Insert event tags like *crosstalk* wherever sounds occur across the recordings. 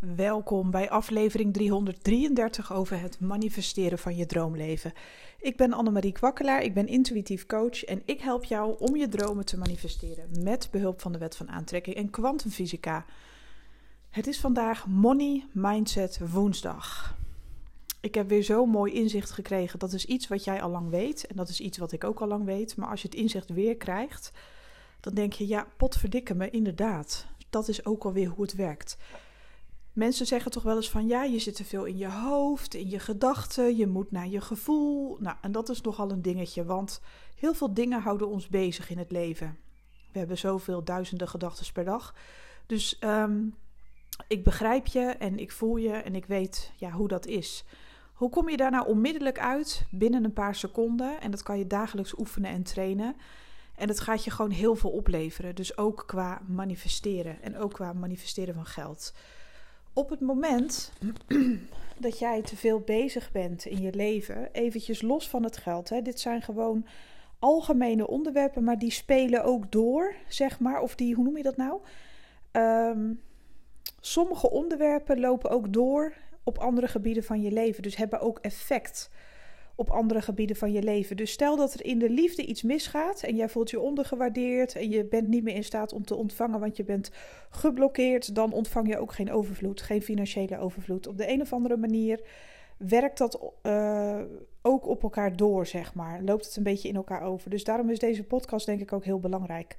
Welkom bij aflevering 333 over het manifesteren van je droomleven. Ik ben Annemarie Kwakkelaar, ik ben intuïtief coach en ik help jou om je dromen te manifesteren met behulp van de wet van aantrekking en kwantumfysica. Het is vandaag Money Mindset Woensdag. Ik heb weer zo'n mooi inzicht gekregen. Dat is iets wat jij al lang weet en dat is iets wat ik ook al lang weet. Maar als je het inzicht weer krijgt, dan denk je, ja, potverdikke me, inderdaad. Dat is ook alweer hoe het werkt. Mensen zeggen toch wel eens van ja, je zit te veel in je hoofd, in je gedachten, je moet naar je gevoel. Nou, en dat is nogal een dingetje, want heel veel dingen houden ons bezig in het leven. We hebben zoveel duizenden gedachten per dag. Dus um, ik begrijp je en ik voel je en ik weet ja, hoe dat is. Hoe kom je daar nou onmiddellijk uit binnen een paar seconden? En dat kan je dagelijks oefenen en trainen. En het gaat je gewoon heel veel opleveren. Dus ook qua manifesteren en ook qua manifesteren van geld. Op het moment *clears throat* dat jij te veel bezig bent in je leven, eventjes los van het geld. Hè, dit zijn gewoon algemene onderwerpen, maar die spelen ook door, zeg maar. Of die, hoe noem je dat nou? Um, sommige onderwerpen lopen ook door op andere gebieden van je leven. Dus hebben ook effect op andere gebieden van je leven. Dus stel dat er in de liefde iets misgaat en jij voelt je ondergewaardeerd en je bent niet meer in staat om te ontvangen, want je bent geblokkeerd, dan ontvang je ook geen overvloed, geen financiële overvloed. Op de een of andere manier werkt dat uh, ook op elkaar door, zeg maar. Loopt het een beetje in elkaar over. Dus daarom is deze podcast denk ik ook heel belangrijk.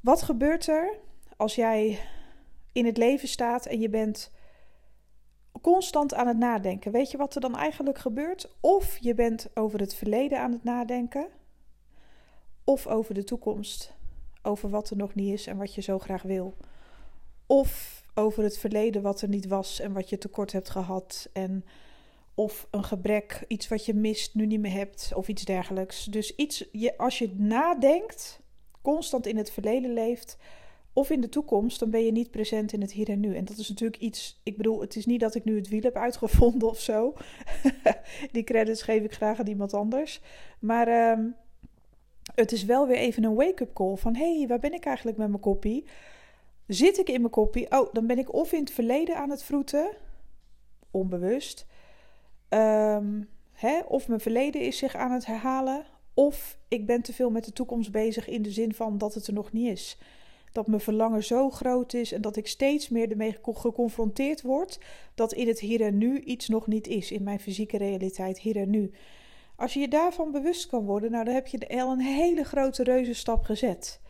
Wat gebeurt er als jij in het leven staat en je bent constant aan het nadenken. Weet je wat er dan eigenlijk gebeurt? Of je bent over het verleden aan het nadenken, of over de toekomst, over wat er nog niet is en wat je zo graag wil. Of over het verleden wat er niet was en wat je tekort hebt gehad en of een gebrek, iets wat je mist, nu niet meer hebt of iets dergelijks. Dus iets, je, als je nadenkt, constant in het verleden leeft, of in de toekomst, dan ben je niet present in het hier en nu. En dat is natuurlijk iets. Ik bedoel, het is niet dat ik nu het wiel heb uitgevonden of zo. *laughs* Die credits geef ik graag aan iemand anders. Maar ehm, het is wel weer even een wake-up call van: hey, waar ben ik eigenlijk met mijn koppie? Zit ik in mijn koppie? Oh, dan ben ik of in het verleden aan het vroeten, onbewust. Um, hè, of mijn verleden is zich aan het herhalen. Of ik ben te veel met de toekomst bezig in de zin van dat het er nog niet is dat mijn verlangen zo groot is en dat ik steeds meer ermee geconfronteerd word dat in het hier en nu iets nog niet is, in mijn fysieke realiteit hier en nu. Als je je daarvan bewust kan worden, nou dan heb je al een hele grote reuzenstap gezet.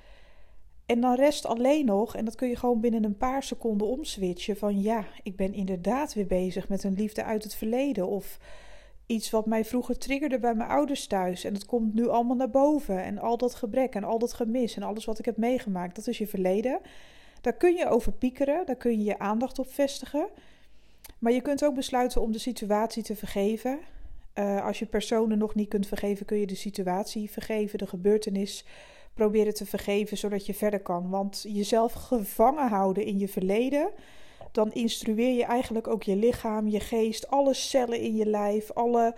En dan rest alleen nog, en dat kun je gewoon binnen een paar seconden omswitchen, van ja, ik ben inderdaad weer bezig met een liefde uit het verleden of iets wat mij vroeger triggerde bij mijn ouders thuis. En het komt nu allemaal naar boven. En al dat gebrek en al dat gemis en alles wat ik heb meegemaakt, dat is je verleden. Daar kun je over piekeren, daar kun je je aandacht op vestigen. Maar je kunt ook besluiten om de situatie te vergeven. Uh, als je personen nog niet kunt vergeven, kun je de situatie vergeven, de gebeurtenis proberen te vergeven, zodat je verder kan. Want jezelf gevangen houden in je verleden dan instrueer je eigenlijk ook je lichaam, je geest, alle cellen in je lijf, alle.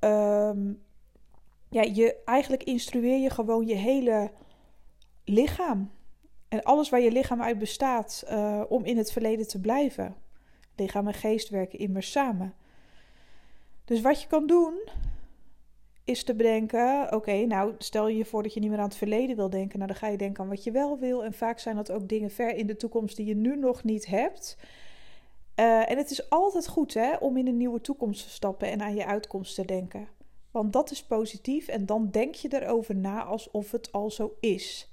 Um, ja, je, eigenlijk instrueer je gewoon je hele lichaam. En alles waar je lichaam uit bestaat uh, om in het verleden te blijven. Lichaam en geest werken immers samen. Dus wat je kan doen, is te bedenken: oké, nou stel je je voor dat je niet meer aan het verleden wil denken. Nou, dan ga je denken aan wat je wel wil. En vaak zijn dat ook dingen ver in de toekomst die je nu nog niet hebt. Uh, en het is altijd goed hè, om in een nieuwe toekomst te stappen en aan je uitkomst te denken. Want dat is positief en dan denk je erover na alsof het al zo is.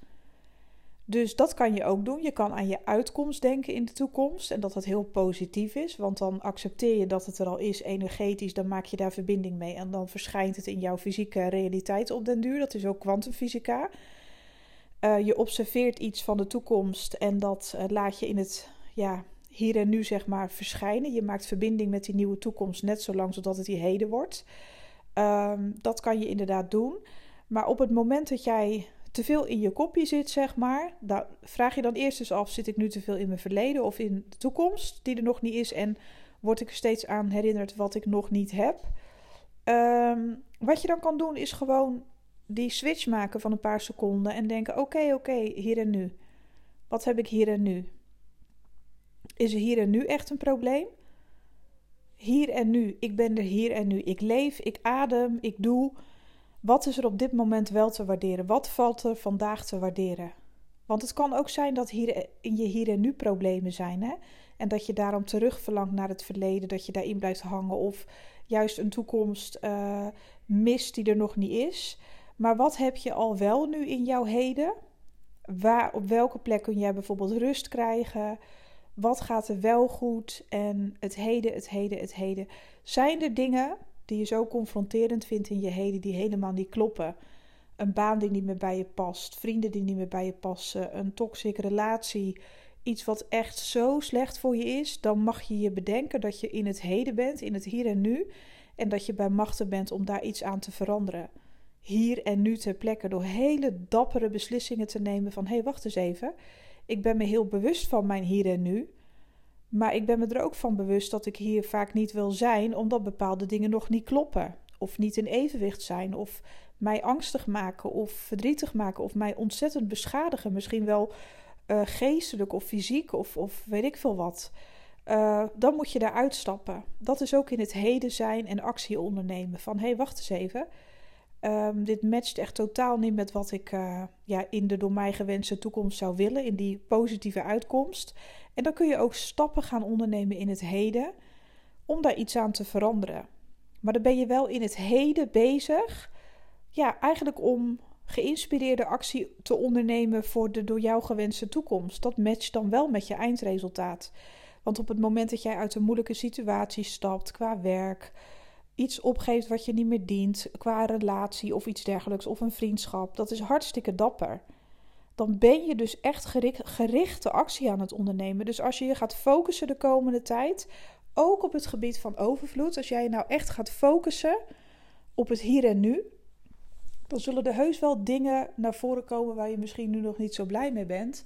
Dus dat kan je ook doen. Je kan aan je uitkomst denken in de toekomst en dat dat heel positief is, want dan accepteer je dat het er al is energetisch, dan maak je daar verbinding mee en dan verschijnt het in jouw fysieke realiteit op den duur. Dat is ook kwantumfysica. Uh, je observeert iets van de toekomst en dat uh, laat je in het ja, hier en nu zeg maar verschijnen. Je maakt verbinding met die nieuwe toekomst net zolang zodat het die heden wordt. Um, dat kan je inderdaad doen. Maar op het moment dat jij te veel in je kopje zit, zeg maar, dan vraag je dan eerst eens af: zit ik nu te veel in mijn verleden of in de toekomst die er nog niet is? En word ik er steeds aan herinnerd wat ik nog niet heb? Um, wat je dan kan doen is gewoon die switch maken van een paar seconden en denken: oké, oké, hier en nu. Wat heb ik hier en nu? Is er hier en nu echt een probleem? Hier en nu. Ik ben er hier en nu. Ik leef, ik adem, ik doe. Wat is er op dit moment wel te waarderen? Wat valt er vandaag te waarderen? Want het kan ook zijn dat hier in je hier en nu problemen zijn. Hè? En dat je daarom terug verlangt naar het verleden, dat je daarin blijft hangen. Of juist een toekomst uh, mist die er nog niet is. Maar wat heb je al wel nu in jouw heden? Waar, op welke plek kun jij bijvoorbeeld rust krijgen? Wat gaat er wel goed? En het heden, het heden, het heden. Zijn er dingen die je zo confronterend vindt in je heden die helemaal niet kloppen? Een baan die niet meer bij je past, vrienden die niet meer bij je passen, een toxische relatie, iets wat echt zo slecht voor je is, dan mag je je bedenken dat je in het heden bent, in het hier en nu, en dat je bij machten bent om daar iets aan te veranderen. Hier en nu ter plekke door hele dappere beslissingen te nemen van hé, hey, wacht eens even. Ik ben me heel bewust van mijn hier en nu. Maar ik ben me er ook van bewust dat ik hier vaak niet wil zijn, omdat bepaalde dingen nog niet kloppen. Of niet in evenwicht zijn. Of mij angstig maken. Of verdrietig maken. Of mij ontzettend beschadigen. Misschien wel uh, geestelijk of fysiek. Of, of weet ik veel wat. Uh, dan moet je daar uitstappen. Dat is ook in het heden zijn en actie ondernemen. Van hé, hey, wacht eens even. Um, dit matcht echt totaal niet met wat ik uh, ja, in de door mij gewenste toekomst zou willen, in die positieve uitkomst. En dan kun je ook stappen gaan ondernemen in het heden om daar iets aan te veranderen. Maar dan ben je wel in het heden bezig, ja, eigenlijk om geïnspireerde actie te ondernemen voor de door jou gewenste toekomst. Dat matcht dan wel met je eindresultaat. Want op het moment dat jij uit een moeilijke situatie stapt qua werk, iets opgeeft wat je niet meer dient, qua relatie of iets dergelijks, of een vriendschap, dat is hartstikke dapper. Dan ben je dus echt gerichte actie aan het ondernemen. Dus als je je gaat focussen de komende tijd, ook op het gebied van overvloed, als jij je nou echt gaat focussen op het hier en nu, dan zullen er heus wel dingen naar voren komen waar je misschien nu nog niet zo blij mee bent.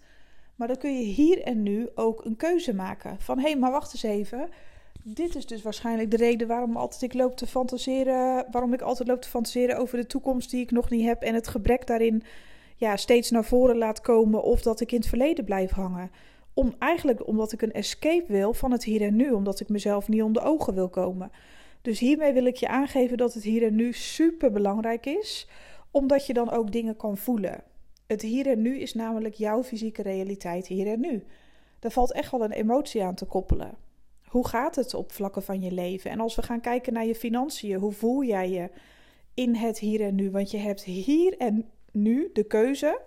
Maar dan kun je hier en nu ook een keuze maken. Van hé, hey, maar wacht eens even dit is dus waarschijnlijk de reden waarom altijd ik loop te fantaseren, waarom ik altijd loop te fantaseren over de toekomst die ik nog niet heb en het gebrek daarin ja, steeds naar voren laat komen of dat ik in het verleden blijf hangen. Om eigenlijk omdat ik een escape wil van het hier en nu, omdat ik mezelf niet onder ogen wil komen. Dus hiermee wil ik je aangeven dat het hier en nu super belangrijk is, omdat je dan ook dingen kan voelen. Het hier en nu is namelijk jouw fysieke realiteit hier en nu. Daar valt echt wel een emotie aan te koppelen. Hoe gaat het op vlakken van je leven? En als we gaan kijken naar je financiën, hoe voel jij je in het hier en nu? Want je hebt hier en nu de keuze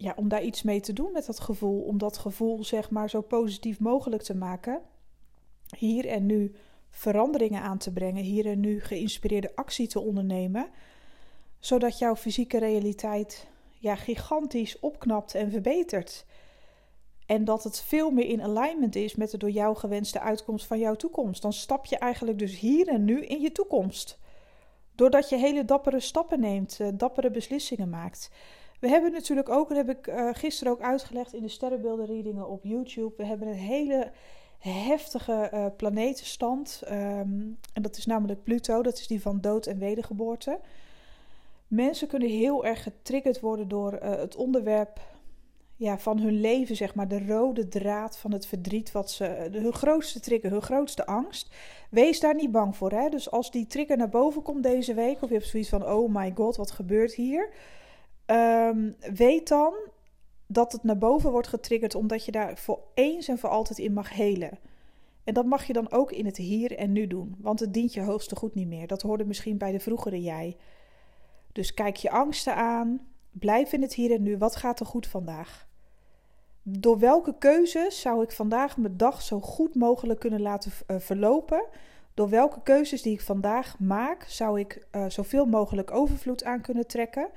ja, om daar iets mee te doen met dat gevoel. Om dat gevoel zeg maar zo positief mogelijk te maken. Hier en nu veranderingen aan te brengen. Hier en nu geïnspireerde actie te ondernemen. Zodat jouw fysieke realiteit ja, gigantisch opknapt en verbetert. En dat het veel meer in alignment is met de door jou gewenste uitkomst van jouw toekomst. Dan stap je eigenlijk dus hier en nu in je toekomst. Doordat je hele dappere stappen neemt, uh, dappere beslissingen maakt. We hebben natuurlijk ook, dat heb ik uh, gisteren ook uitgelegd in de sterrenbeeldenreadingen op YouTube. We hebben een hele heftige uh, planetenstand. Um, en dat is namelijk Pluto, dat is die van dood en wedergeboorte. Mensen kunnen heel erg getriggerd worden door het onderwerp ja, van hun leven, zeg maar, de rode draad van het verdriet, wat ze, hun grootste trigger, hun grootste angst. Wees daar niet bang voor. Hè? Dus als die trigger naar boven komt deze week, of je hebt zoiets van: oh my god, wat gebeurt hier? Um, weet dan dat het naar boven wordt getriggerd, omdat je daar voor eens en voor altijd in mag helen. En dat mag je dan ook in het hier en nu doen, want het dient je hoogste goed niet meer. Dat hoorde misschien bij de vroegere jij. Dus kijk je angsten aan, blijf in het hier en nu. Wat gaat er goed vandaag? Door welke keuzes zou ik vandaag mijn dag zo goed mogelijk kunnen laten uh, verlopen? Door welke keuzes die ik vandaag maak, zou ik uh, zoveel mogelijk overvloed aan kunnen trekken?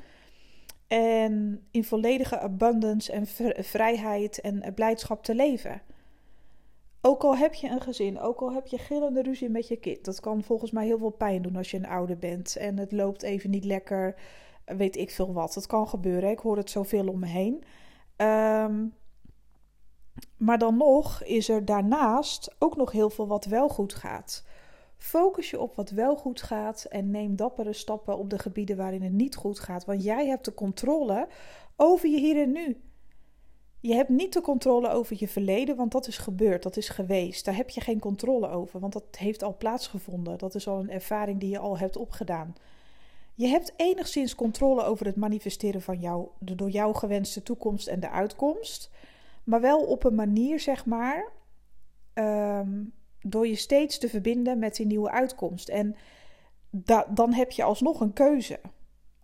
En in volledige abundance en vrijheid en blijdschap te leven. Ook al heb je een gezin, ook al heb je gillende ruzie met je kind, dat kan volgens mij heel veel pijn doen als je een ouder bent en het loopt even niet lekker, weet ik veel wat. Dat kan gebeuren, ik hoor het zoveel om me heen. Um, maar dan nog is er daarnaast ook nog heel veel wat wel goed gaat. Focus je op wat wel goed gaat en neem dappere stappen op de gebieden waarin het niet goed gaat. Want jij hebt de controle over je hier en nu. Je hebt niet de controle over je verleden, want dat is gebeurd, dat is geweest. Daar heb je geen controle over, want dat heeft al plaatsgevonden. Dat is al een ervaring die je al hebt opgedaan. Je hebt enigszins controle over het manifesteren van jou, de door jou gewenste toekomst en de uitkomst. Maar wel op een manier, zeg maar, ehm, door je steeds te verbinden met die nieuwe uitkomst. En dan heb je alsnog een keuze.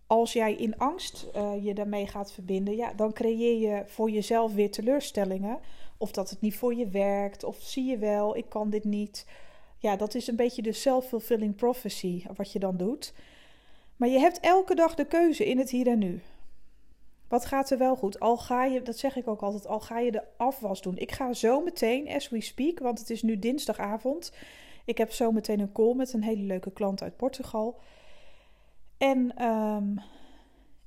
Als jij in angst uh, je daarmee gaat verbinden, ja, dan creëer je voor jezelf weer teleurstellingen. Of dat het niet voor je werkt, of zie je wel, ik kan dit niet. Ja, dat is een beetje de self-fulfilling prophecy wat je dan doet. Maar je hebt elke dag de keuze in het hier en nu. Wat gaat er wel goed? Al ga je, dat zeg ik ook altijd, al ga je de afwas doen. Ik ga zo meteen, as we speak, want het is nu dinsdagavond. Ik heb zo meteen een call met een hele leuke klant uit Portugal. En ehm,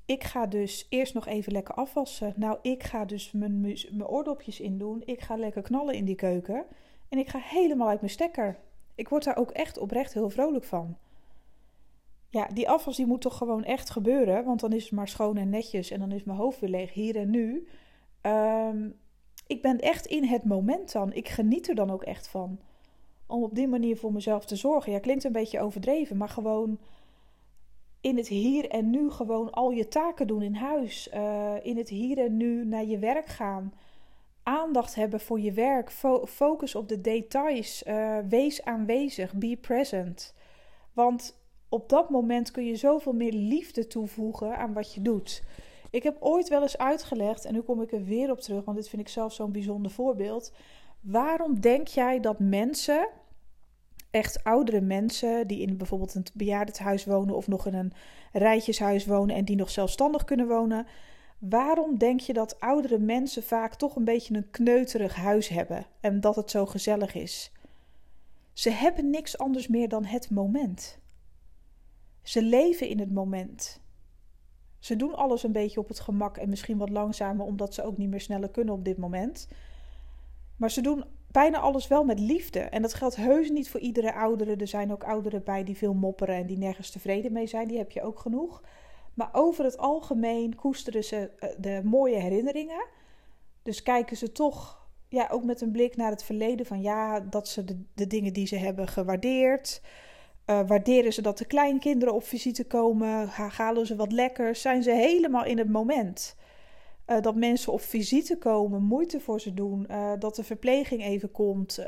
ik ga dus eerst nog even lekker afwassen. Nou, ik ga dus mijn, mijn oordopjes in doen. Ik ga lekker knallen in die keuken. En ik ga helemaal uit mijn stekker. Ik word daar ook echt oprecht heel vrolijk van. Ja, die afwas die moet toch gewoon echt gebeuren. Want dan is het maar schoon en netjes. En dan is mijn hoofd weer leeg, hier en nu. Ehm, ik ben echt in het moment dan. Ik geniet er dan ook echt van. Om op die manier voor mezelf te zorgen. Ja, klinkt een beetje overdreven. Maar gewoon in het hier en nu gewoon al je taken doen in huis. Uh, in het hier en nu naar je werk gaan. Aandacht hebben voor je werk. Fo focus op de details. Uh, wees aanwezig. Be present. Want op dat moment kun je zoveel meer liefde toevoegen aan wat je doet. Ik heb ooit wel eens uitgelegd, en nu kom ik er weer op terug, want dit vind ik zelf zo'n bijzonder voorbeeld. Waarom denk jij dat mensen, echt oudere mensen, die in bijvoorbeeld een bejaardenhuis wonen of nog in een rijtjeshuis wonen en die nog zelfstandig kunnen wonen, waarom denk je dat oudere mensen vaak toch een beetje een kneuterig huis hebben en dat het zo gezellig is? Ze hebben niks anders meer dan het moment. Ze leven in het moment. Ze doen alles een beetje op het gemak en misschien wat langzamer, omdat ze ook niet meer sneller kunnen op dit moment. Maar ze doen bijna alles wel met liefde. En dat geldt heus niet voor iedere oudere. Er zijn ook ouderen bij die veel mopperen en die nergens tevreden mee zijn. Die heb je ook genoeg. Maar over het algemeen koesteren ze eh, de mooie herinneringen. Dus kijken ze toch ja, ook met een blik naar het verleden van ja, dat ze de, de dingen die ze hebben gewaardeerd. Uh, waarderen ze dat de kleinkinderen op visite komen? Halen ze wat lekkers? Zijn ze helemaal in het moment? Uh, dat mensen op visite komen, moeite voor ze doen. Uh, dat de verpleging even komt.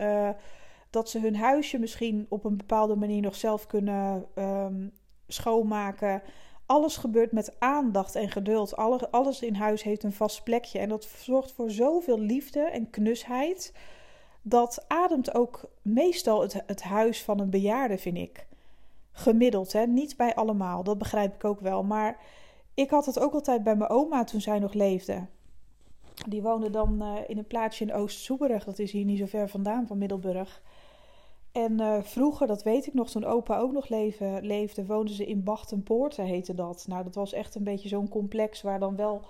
dat ze hun huisje misschien op een bepaalde manier nog zelf kunnen um, schoonmaken. Alles gebeurt met aandacht en geduld. Alle, alles in huis heeft een vast plekje. En dat zorgt voor zoveel liefde en knusheid dat ademt ook meestal het, het huis van een bejaarde, vind ik. Gemiddeld, hè? niet bij allemaal, dat begrijp ik ook wel. Maar ik had het ook altijd bij mijn oma toen zij nog leefde. Die woonde dan uh, in een plaatsje in Oost-Soeberg, dat is hier niet zo ver vandaan van Middelburg. En uh, vroeger, dat weet ik nog, toen opa ook nog leven, leefde, woonden ze in Bachtenpoorten, heette dat. Nou, dat was echt een beetje zo'n complex waar dan wel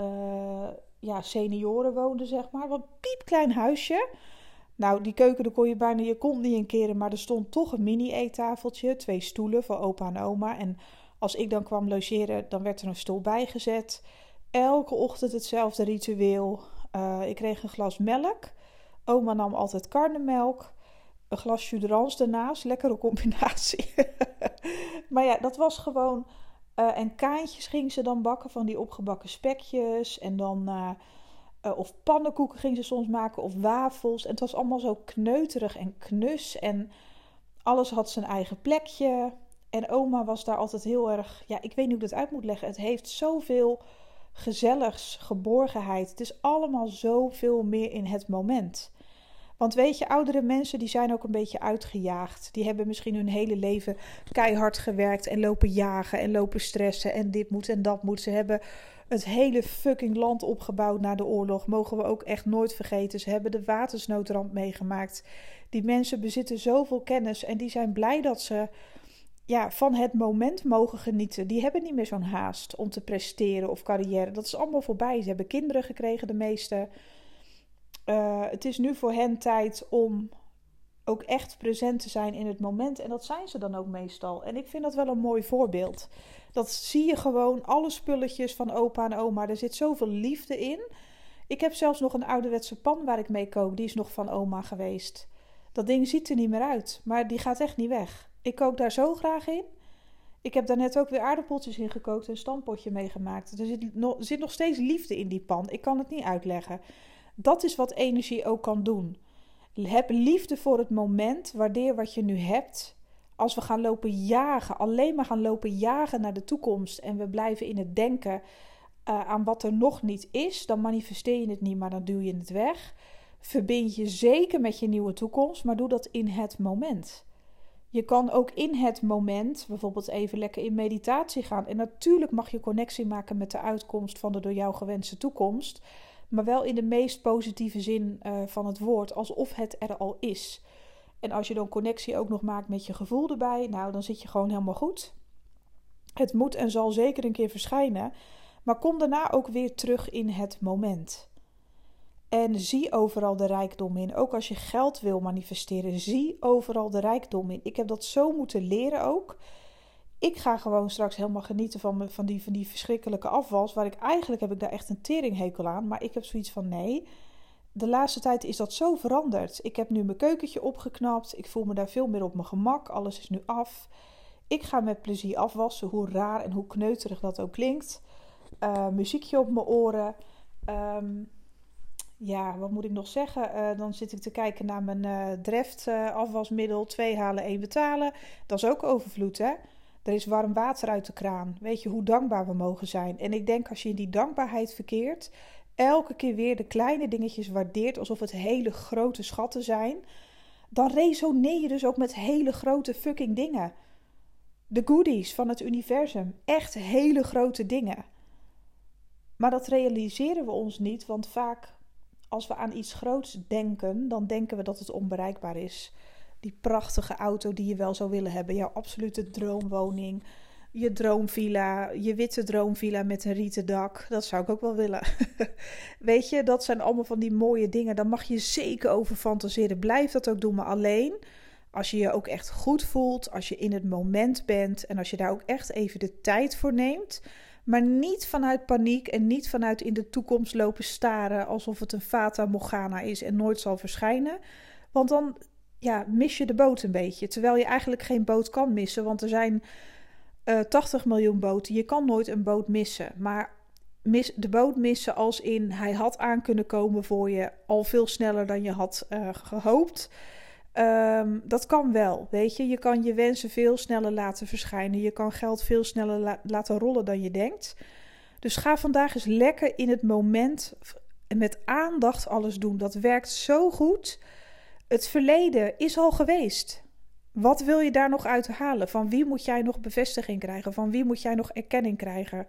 uh, ja, senioren woonden, zeg maar. Wat piepklein huisje. Nou, die keuken, daar kon je bijna je kont niet in keren, maar er stond toch een mini-eettafeltje, twee stoelen voor opa en oma. En als ik dan kwam logeren, dan werd er een stoel bijgezet. Elke ochtend hetzelfde ritueel. Uh, ik kreeg een glas melk. Oma nam altijd karnemelk. Een glas jus daarnaast. Lekkere combinatie. *laughs* maar ja, dat was gewoon... Uh, en kaantjes ging ze dan bakken van die opgebakken spekjes. En dan... Uh, uh, of pannenkoeken ging ze soms maken of wafels. En het was allemaal zo kneuterig en knus. En alles had zijn eigen plekje. En oma was daar altijd heel erg. Ja, ik weet niet hoe ik dat uit moet leggen. Het heeft zoveel gezelligs, geborgenheid. Het is allemaal zoveel meer in het moment. Want weet je, oudere mensen die zijn ook een beetje uitgejaagd. Die hebben misschien hun hele leven keihard gewerkt en lopen jagen en lopen stressen en dit moet en dat moet. Ze hebben het hele fucking land opgebouwd na de oorlog. Mogen we ook echt nooit vergeten. Ze hebben de watersnoodramp meegemaakt. Die mensen bezitten zoveel kennis en die zijn blij dat ze ja, van het moment mogen genieten. Die hebben niet meer zo'n haast om te presteren of carrière. Dat is allemaal voorbij. Ze hebben kinderen gekregen, de meeste. Uh, het is nu voor hen tijd om ook echt present te zijn in het moment. En dat zijn ze dan ook meestal. En ik vind dat wel een mooi voorbeeld. Dat zie je gewoon, alle spulletjes van opa en oma. Er zit zoveel liefde in. Ik heb zelfs nog een ouderwetse pan waar ik mee kook. Die is nog van oma geweest. Dat ding ziet er niet meer uit, maar die gaat echt niet weg. Ik kook daar zo graag in. Ik heb daar net ook weer aardappeltjes in gekookt en een stampotje meegemaakt. Er zit, nog, zit nog steeds liefde in die pan. Ik kan het niet uitleggen. Dat is wat energie ook kan doen. Heb liefde voor het moment, waardeer wat je nu hebt. Als we gaan lopen jagen, alleen maar gaan lopen jagen naar de toekomst en we blijven in het denken uh, aan wat er nog niet is, dan manifesteer je het niet, maar dan duw je het weg. Verbind je zeker met je nieuwe toekomst, maar doe dat in het moment. Je kan ook in het moment bijvoorbeeld even lekker in meditatie gaan. En natuurlijk mag je connectie maken met de uitkomst van de door jou gewenste toekomst. Maar wel in de meest positieve zin uh, van het woord, alsof het er al is. En als je dan connectie ook nog maakt met je gevoel erbij, nou dan zit je gewoon helemaal goed. Het moet en zal zeker een keer verschijnen. Maar kom daarna ook weer terug in het moment. En zie overal de rijkdom in. Ook als je geld wil manifesteren, zie overal de rijkdom in. Ik heb dat zo moeten leren ook. Ik ga gewoon straks helemaal genieten van, van, die, van die verschrikkelijke afwas. Waar ik eigenlijk heb ik daar echt een teringhekel aan. Maar ik heb zoiets van nee. De laatste tijd is dat zo veranderd. Ik heb nu mijn keukentje opgeknapt. Ik voel me daar veel meer op mijn gemak. Alles is nu af. Ik ga met plezier afwassen, hoe raar en hoe kneuterig dat ook klinkt. Uh, muziekje op mijn oren. Um, ja, wat moet ik nog zeggen? Uh, dan zit ik te kijken naar mijn uh, Dreft afwasmiddel. Twee halen, één betalen. Dat is ook overvloed, hè? Er is warm water uit de kraan. Weet je hoe dankbaar we mogen zijn? En ik denk als je in die dankbaarheid verkeert, elke keer weer de kleine dingetjes waardeert alsof het hele grote schatten zijn, dan resoneer je dus ook met hele grote fucking dingen. De goodies van het universum. Echt hele grote dingen. Maar dat realiseren we ons niet, want vaak als we aan iets groots denken, dan denken we dat het onbereikbaar is. Die prachtige auto die je wel zou willen hebben, jouw absolute droomwoning, je droomvilla, je witte droomvilla met een rieten dak, dat zou ik ook wel willen. *laughs* Weet je, dat zijn allemaal van die mooie dingen. Daar mag je zeker over fantaseren. Blijf dat ook doen, maar alleen als je je ook echt goed voelt, als je in het moment bent en als je daar ook echt even de tijd voor neemt maar niet vanuit paniek en niet vanuit in de toekomst lopen staren alsof het een Fata Morgana is en nooit zal verschijnen. Want dan ja, mis je de boot een beetje. Terwijl je eigenlijk geen boot kan missen, want er zijn uh, eh, 80 miljoen boten. Je kan nooit een boot missen. Maar mis, de boot missen als in hij had aan kunnen komen voor je al veel sneller dan je had uh, gehoopt. Um, dat kan wel, weet je. Je kan je wensen veel sneller laten verschijnen. Je kan geld veel sneller laten rollen dan je denkt. Dus ga vandaag eens lekker in het moment met aandacht alles doen. Dat werkt zo goed. Het verleden is al geweest. Wat wil je daar nog uit halen? Van wie moet jij nog bevestiging krijgen? Van wie moet jij nog erkenning krijgen?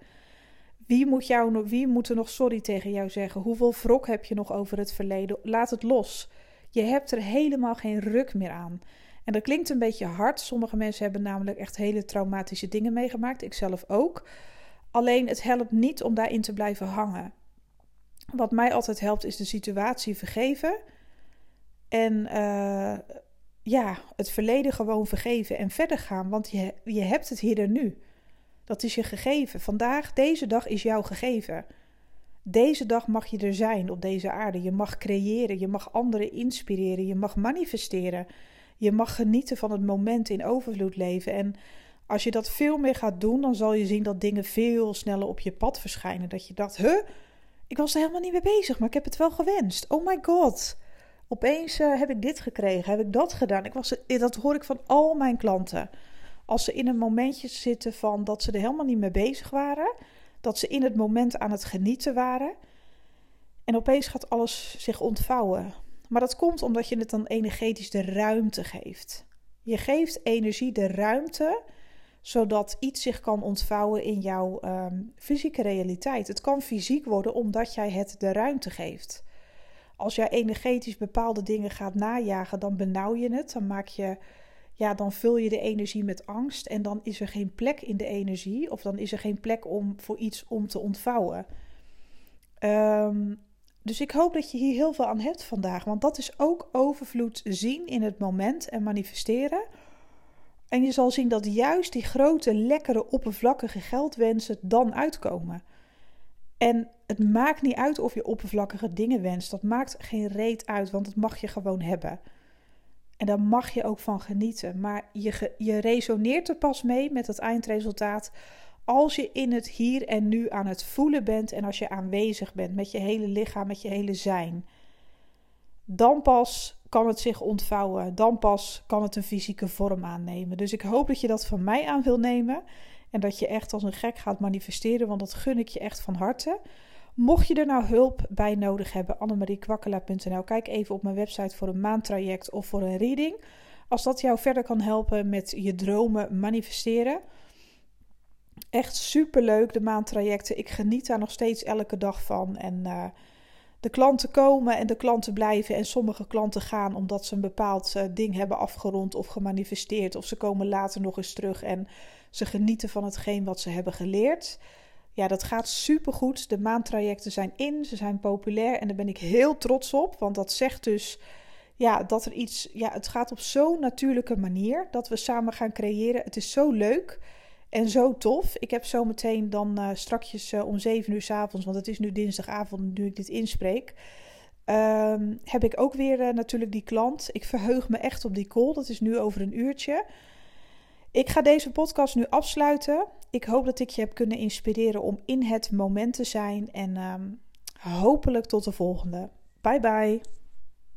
Wie moet, jou, wie moet er nog sorry tegen jou zeggen? Hoeveel wrok heb je nog over het verleden? Laat het los. Je hebt er helemaal geen ruk meer aan. En dat klinkt een beetje hard. Sommige mensen hebben namelijk echt hele traumatische dingen meegemaakt. Ik zelf ook. Alleen het helpt niet om daarin te blijven hangen. Wat mij altijd helpt is de situatie vergeven. En uh, ja, het verleden gewoon vergeven en verder gaan. Want je, je hebt het hier en nu. Dat is je gegeven. Vandaag, deze dag is jouw gegeven. Deze dag mag je er zijn op deze aarde. Je mag creëren, je mag anderen inspireren, je mag manifesteren. Je mag genieten van het moment in overvloed leven. En als je dat veel meer gaat doen, dan zal je zien dat dingen veel sneller op je pad verschijnen. Dat je dacht, huh, ik was er helemaal niet mee bezig, maar ik heb het wel gewenst. Oh my god. Opeens uh, heb ik dit gekregen, heb ik dat gedaan. Ik was, dat hoor ik van al mijn klanten. Als ze in een momentje zitten van dat ze er helemaal niet mee bezig waren dat ze in het moment aan het genieten waren. En opeens gaat alles zich ontvouwen. Maar dat komt omdat je het dan energetisch de ruimte geeft. Je geeft energie de ruimte zodat iets zich kan ontvouwen in jouw um, fysieke realiteit. Het kan fysiek worden omdat jij het de ruimte geeft. Als jij energetisch bepaalde dingen gaat najagen, dan benauw je het. Dan maak je ja, dan vul je de energie met angst en dan is er geen plek in de energie of dan is er geen plek om voor iets om te ontvouwen. Ehm, dus ik hoop dat je hier heel veel aan hebt vandaag, want dat is ook overvloed zien in het moment en manifesteren. En je zal zien dat juist die grote, lekkere, oppervlakkige geldwensen dan uitkomen. En het maakt niet uit of je oppervlakkige dingen wenst. Dat maakt geen reet uit, want dat mag je gewoon hebben. En daar mag je ook van genieten. Maar je, je resoneert er pas mee met het eindresultaat als je in het hier en nu aan het voelen bent en als je aanwezig bent met je hele lichaam, met je hele zijn. Dan pas kan het zich ontvouwen. Dan pas kan het een fysieke vorm aannemen. Dus ik hoop dat je dat van mij aan wil nemen. En dat je echt als een gek gaat manifesteren, want dat gun ik je echt van harte. Mocht je er nou hulp bij nodig hebben, annemariekwakkela.nl. Kijk even op mijn website voor een maandtraject of voor een reading. Als dat jou verder kan helpen met je dromen manifesteren. Echt super leuk, de maandtrajecten. Ik geniet daar nog steeds elke dag van. En uh, de klanten komen en de klanten blijven. En sommige klanten gaan omdat ze een bepaald uh, ding hebben afgerond of gemanifesteerd. Of ze komen later nog eens terug en ze genieten van hetgeen wat ze hebben geleerd. Ja, dat gaat super goed. De maandtrajecten zijn in, ze zijn populair en daar ben ik heel trots op. Want dat zegt dus ja, dat er iets. Ja, het gaat op zo'n natuurlijke manier dat we samen gaan creëren. Het is zo leuk. En zo tof. Ik heb zometeen dan uh, strakjes uh, om 7 uur s avonds, want het is nu dinsdagavond nu ik dit inspreek. Um, heb ik ook weer uh, natuurlijk die klant. Ik verheug me echt op die call. Dat is nu over een uurtje. Ik ga deze podcast nu afsluiten. Ik hoop dat ik je heb kunnen inspireren om in het moment te zijn. En um, hopelijk tot de volgende. Bye bye.